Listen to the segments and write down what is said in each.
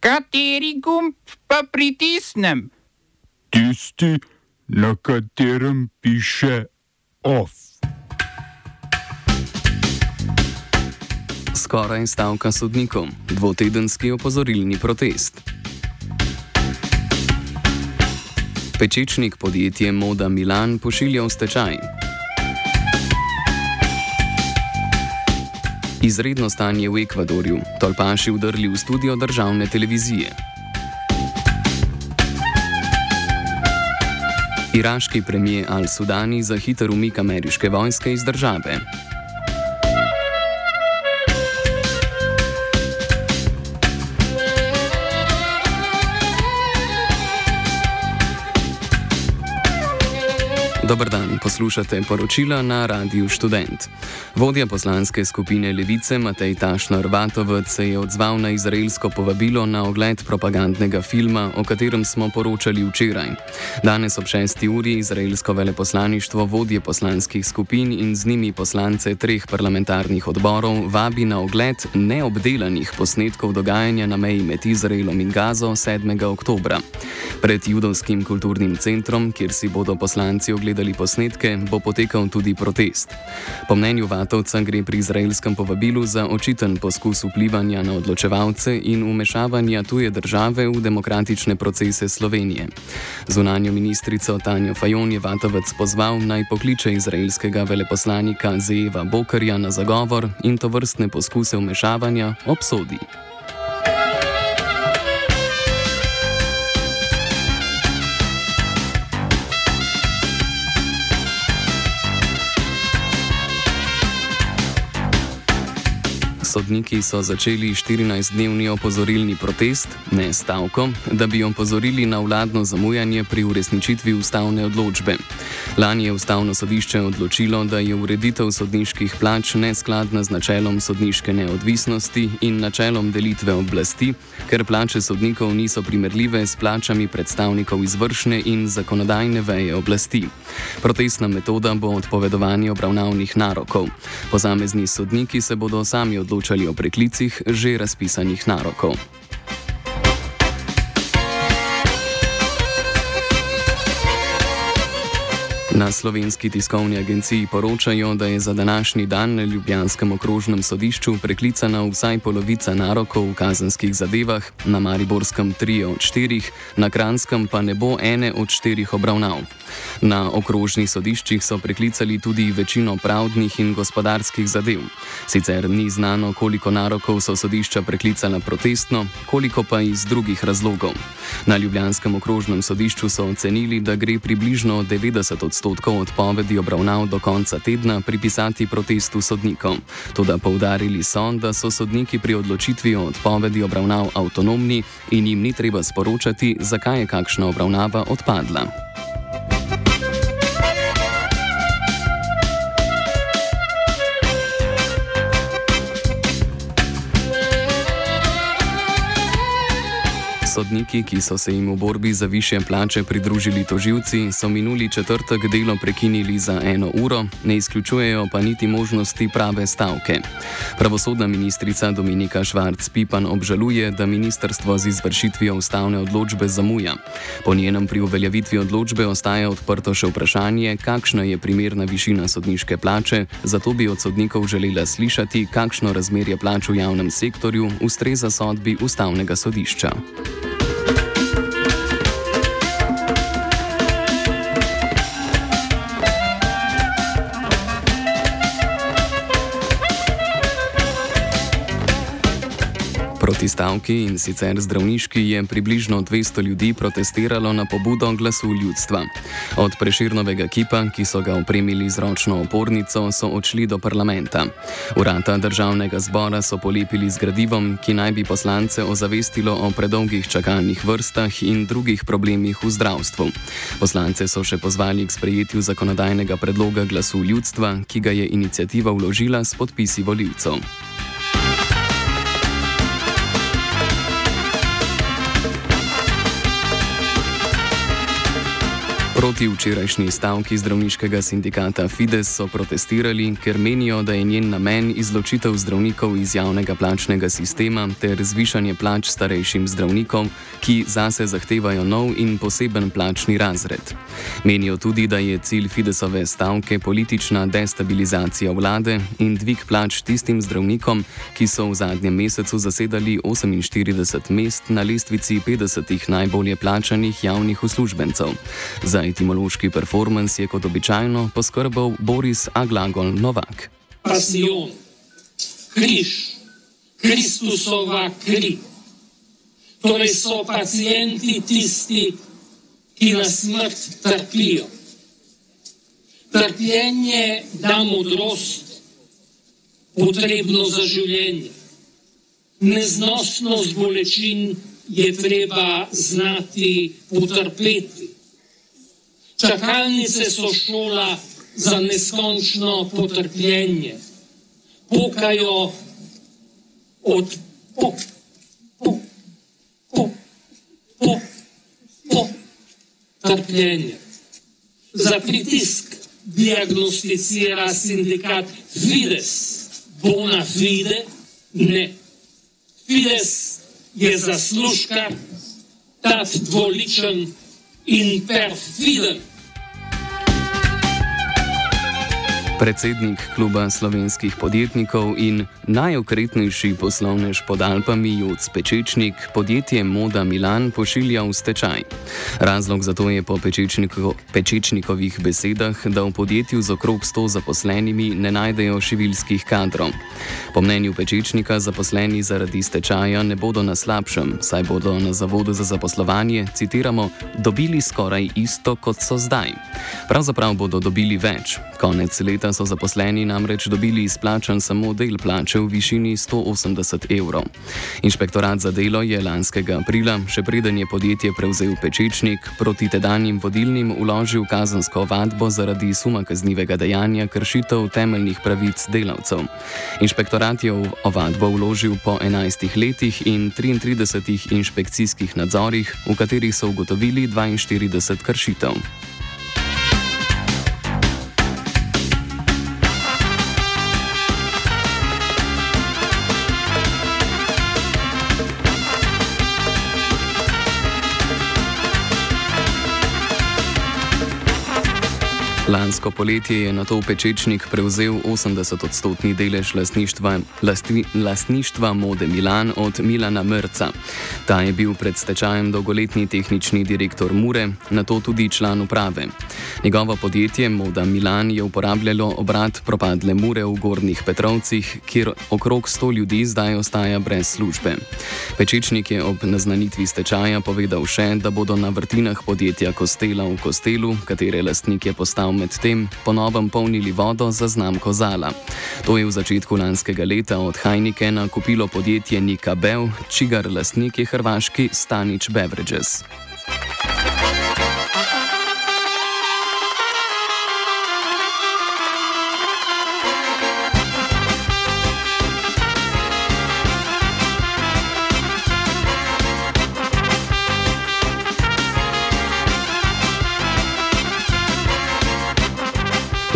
Kateri gumb pa pritisnem? Tisti, na katerem piše OF. Skoraj stavka sodnikov, dvotedenski opozorilni protest. Pečečnik podjetje Moda Milan pošilja v stečaj. Izredno stanje v Ekvadorju, tolpaši vdrli v studio državne televizije. Iraški premijer Al-Sudani za hiter umik ameriške vojske iz države. Dobr dan, poslušate poročila na Radiu Student. Vodja poslanske skupine Levice Matej Tašnar Vatovec se je odzval na izraelsko povabilo na ogled propagandnega filma, o katerem smo poročali včeraj. Danes ob 6. uri izraelsko veleposlaništvo vodje poslanskih skupin in z njimi poslance treh parlamentarnih odborov vabi na ogled neobdelanih posnetkov dogajanja na meji med Izraelom in Gazo 7. oktobra. Pred judovskim kulturnim centrom, kjer si bodo poslanci ogledali gledali posnetke, bo potekal tudi protest. Po mnenju Vatovca gre pri izraelskem povabilu za očiten poskus vplivanja na odločevalce in umešavanja tuje države v demokratične procese Slovenije. Zunanjo ministrico Tanjo Fajon je Vatovec pozval naj pokliče izraelskega veleposlanika Zeva Bokarja na zagovor in to vrstne poskuse umešavanja obsodi. Sodniki so začeli 14-dnevni opozorilni protest, ne stavko, da bi opozorili na vladno zamujanje pri uresničitvi ustavne odločbe. Lani je ustavno sodišče odločilo, da je ureditev sodniških plač neskladna z načelom sodniške neodvisnosti in načelom delitve oblasti, ker plače sodnikov niso primerljive s plačami predstavnikov izvršne in zakonodajne veje oblasti. Protestna metoda bo odpovedovanje obravnavnih narokov. Posamezni sodniki se bodo sami odločili, odločali o preklicih že razpisanih narokov. Na slovenski tiskovni agenciji poročajo, da je za današnji dan na Ljubljanskem okrožnem sodišču preklicana vsaj polovica narokov v kazenskih zadevah, na Mariborskem 3 od 4, na Kranskem pa ne bo ene od 4 obravnav. Na okrožnih sodiščih so preklicali tudi večino pravdnih in gospodarskih zadev. Sicer ni znano, koliko narokov so sodišča preklicala protestno, koliko pa iz drugih razlogov. Na Ljubljanskem okrožnem sodišču so ocenili, da gre približno 90 odstotkov odstotkov odpovedi obravnav do konca tedna pripisati protestu sodnikov. Toda poudarili so, da so sodniki pri odločitvi o odpovedi obravnav avtonomni in jim ni treba sporočati, zakaj je kakšna obravnava odpadla. Sodniki, ki so se jim v borbi za više plače pridružili toživci, so minuli četrtek delo prekinili za eno uro, ne izključujejo pa niti možnosti prave stavke. Pravosodna ministrica Dominika Švarc-Pipan obžaluje, da ministrstvo z izvršitvijo ustavne odločbe zamuja. Po njenem pri uveljavitvi odločbe ostaja odprto še vprašanje, kakšna je primerna višina sodniške plače, zato bi od sodnikov želela slišati, kakšno razmerje plač v javnem sektorju ustreza sodbi ustavnega sodišča. Proti stavki in sicer zdravniški je približno 200 ljudi protestiralo na pobudo glasu ljudstva. Od preširnovega kipa, ki so ga opremili z ročno opornico, so odšli do parlamenta. Urata državnega zbora so polepili z gradivom, ki naj bi poslance ozavestilo o predolgih čakalnih vrstah in drugih problemih v zdravstvu. Poslance so še pozvali k sprejetju zakonodajnega predloga glasu ljudstva, ki ga je inicijativa vložila s podpisi voljivcev. Proti včerajšnji stavki zdravniškega sindikata Fides so protestirali, ker menijo, da je njen namen izločitev zdravnikov iz javnega plačnega sistema ter zvišanje plač starejšim zdravnikom, ki zase zahtevajo nov in poseben plačni razred. Menijo tudi, da je cilj Fidesove stavke politična destabilizacija vlade in dvig plač tistim zdravnikom, ki so v zadnjem mesecu zasedali 48 mest na lestvici 50 najbolje plačanih javnih uslužbencev. Za etimološki performance je kot običajno poskrbel Boris Aglagol Novak. Pasijon, križ, Kristusova kri. Torej so pacijenti tisti, ki na smrt trpijo. Trpljenje da modrost, potrebno za življenje. Neznosnost bolečin je treba znati utrpeti. Čakalnice so šola za neskončno potrpljenje. Pokajo od po, po, po, po, po trpljenja. Za pritisk diagnosticira sindikat Fides, bona fide, ne. Fides je zaslužka, ta dvoličen in perfiden. Predsednik kluba slovenskih podjetnikov in najokretnejši poslovnež pod Alpami Juc Pečečnik podjetje Moda Milan pošilja v stečaj. Razlog za to je po Pečečniko, Pečečnikovih besedah, da v podjetju z okrog 100 zaposlenimi ne najdejo šivilskih kadrov. Po mnenju Pečečnika zaposleni zaradi stečaja ne bodo na slabšem, saj bodo na Zavodu za zaposlovanje, citiramo, dobili skoraj isto kot so zdaj. Pravzaprav bodo dobili več. Konec leta so zaposleni namreč dobili izplačan samo del plače v višini 180 evrov. Inšpektorat za delo je lanskega aprila, še preden je podjetje prevzel Pečečnik, proti tedanjim vodilnim uložil kazansko vadbo zaradi suma kaznivega dejanja kršitev temeljnih pravic delavcev. Inšpektorat je ovadbo vložil po 11 letih in 33 inšpekcijskih nadzorih, v katerih so ugotovili 42 kršitev. Lansko poletje je na to Pečečnik prevzel 80-odstotni delež lastništva, lasti, lastništva Mode Milan od Milana Mrca. Ta je bil pred stečajem dolgoletni tehnični direktor Mure, na to tudi član uprave. Njegovo podjetje Moda Milan je uporabljalo obrat propadle Mure v Gornjih Petrovcih, kjer okrog 100 ljudi zdaj ostaja brez službe. Pečečnik je ob naznanitvi stečaja povedal še, da bodo na vrtinah podjetja Kostela v Kostelu, katere lastnik je postal medtem ponovno polnili vodo za znamko Zala. To je v začetku lanskega leta od Heinekena kupilo podjetje Nika Bell, čigar lastnik je hrvaški Stanič Beverages.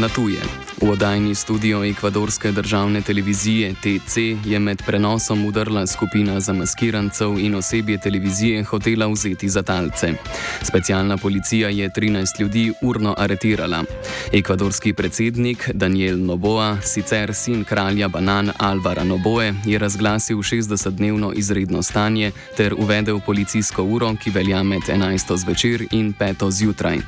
Na tuje. V oddajni studio ekvadorske državne televizije TC je med prenosom udrla skupina zamaskirancev in osebje televizije hotela vzeti za talce. Specialna policija je 13 ljudi urno aretirala. Ekvadorski predsednik Daniel Noboa, sicer sin kralja banan Alvara Noboe, je razglasil 60-dnevno izredno stanje ter uvedel policijsko uro, ki velja med 11. zvečer in 5. zjutraj.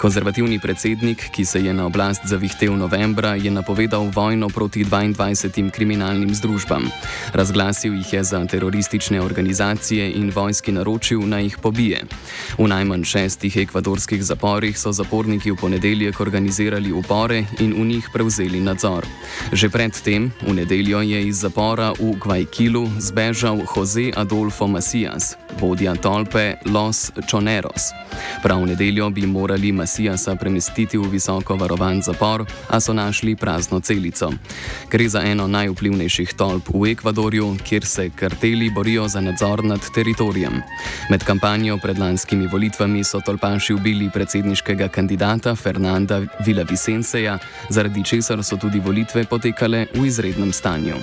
Konzervativni predsednik, ki se je na oblast zavihtel novembra, novembra je napovedal vojno proti 22 kriminalnim združbam. Razglasil jih je za teroristične organizacije in vojski naročil naj jih pobije. V najmanj šestih ekvadorskih zaporih so zaporniki v ponedeljek organizirali upore in v njih prevzeli nadzor. Že predtem, v nedeljo, je iz zapora v Guayquilu zbežal Jose Adolfo Macías, vodja tolpe Los Choneros. Prav v nedeljo bi morali Macíasa premestiti v visoko varovan zapor, a so našli prazno celico. Gre za eno najvplivnejših tolp v Ekvadorju, kjer se karteli borijo za nadzor nad teritorijem. Med kampanjo pred lanskimi volitvami so tolpaši ubili predsedniškega kandidata Fernanda Villavicenseja, zaradi česar so tudi volitve potekale v izrednem stanju.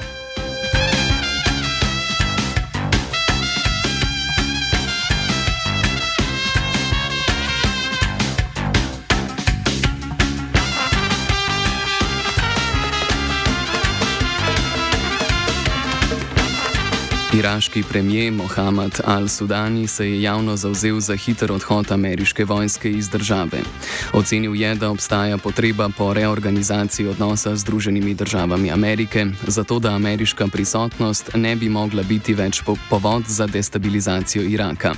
Iraški premijer Mohamed al-Sudani se je javno zauzel za hiter odhod ameriške vojske iz države. Ocenil je, da obstaja potreba po reorganizaciji odnosa z Združenimi državami Amerike, zato da ameriška prisotnost ne bi mogla biti več po povod za destabilizacijo Iraka.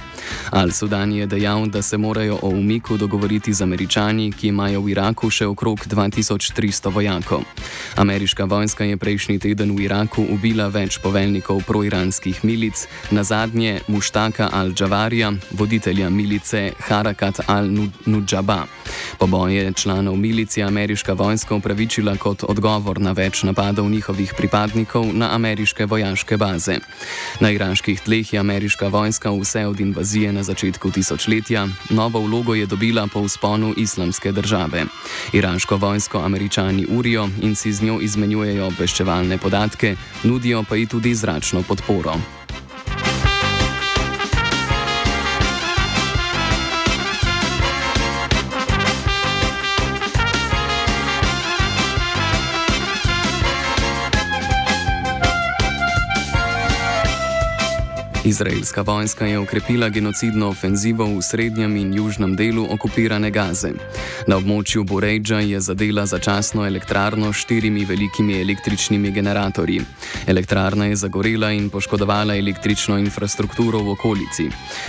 Al-Sudani je dejal, da se morajo o umiku dogovoriti z američani, ki imajo v Iraku še okrog 2300 vojakov. Ameriška vojska je prejšnji teden v Iraku ubila več poveljnikov proiranskih iranskih milic, na zadnje Muštaka al-Džavarja, voditelja milice Harakat al-Nujaba. Poboje članov milice ameriška vojska upravičila kot odgovor na več napadov njihovih pripadnikov na ameriške vojaške baze. Na iraških tleh je ameriška vojska vse od invazije na začetku tisočletja, novo vlogo je dobila po vzponu islamske države. Iraško vojsko američani urijo in si z njo izmenjujejo obveščevalne podatke, nudijo pa ji tudi zračno podporo. Izraelska vojska je ukrepila genocidno ofenzivo v srednjem in južnem delu okupirane Gaze. Na območju Borejđa je zadela začasno elektrarno s štirimi velikimi električnimi generatorji. Elektrarna je zagorela in poškodovala električno infrastrukturo v okolici.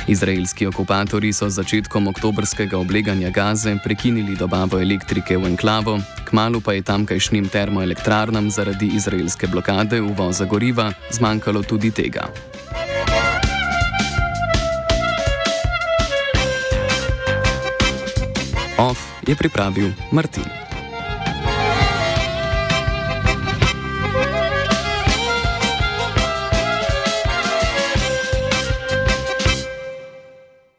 Izraelski okupatori so začetkom oktobrskega obleganja Gaze prekinili dobavo elektrike v enklavo, kmalo pa je tamkajšnjim termoelektrarnam zaradi izraelske blokade uvoza goriva zmanjkalo tudi tega. Je pripravil Martin.